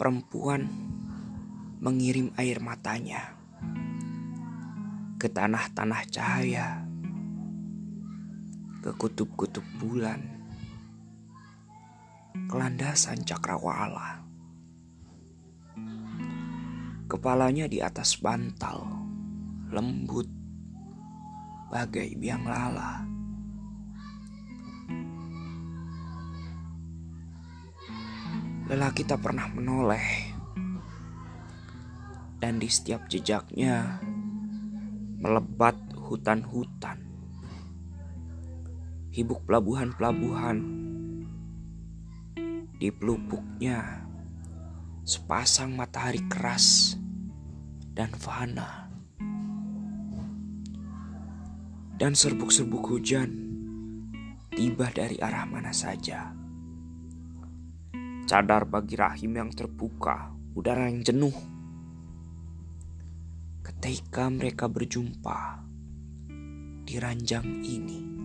perempuan mengirim air matanya ke tanah-tanah cahaya, ke kutub-kutub bulan, ke landasan cakrawala. Kepalanya di atas bantal, lembut, bagai biang lala. Lelaki tak pernah menoleh, dan di setiap jejaknya melebat hutan-hutan, hibuk pelabuhan-pelabuhan, di pelupuknya sepasang matahari keras dan fana, dan serbuk-serbuk hujan tiba dari arah mana saja cadar bagi rahim yang terbuka, udara yang jenuh. Ketika mereka berjumpa di ranjang ini.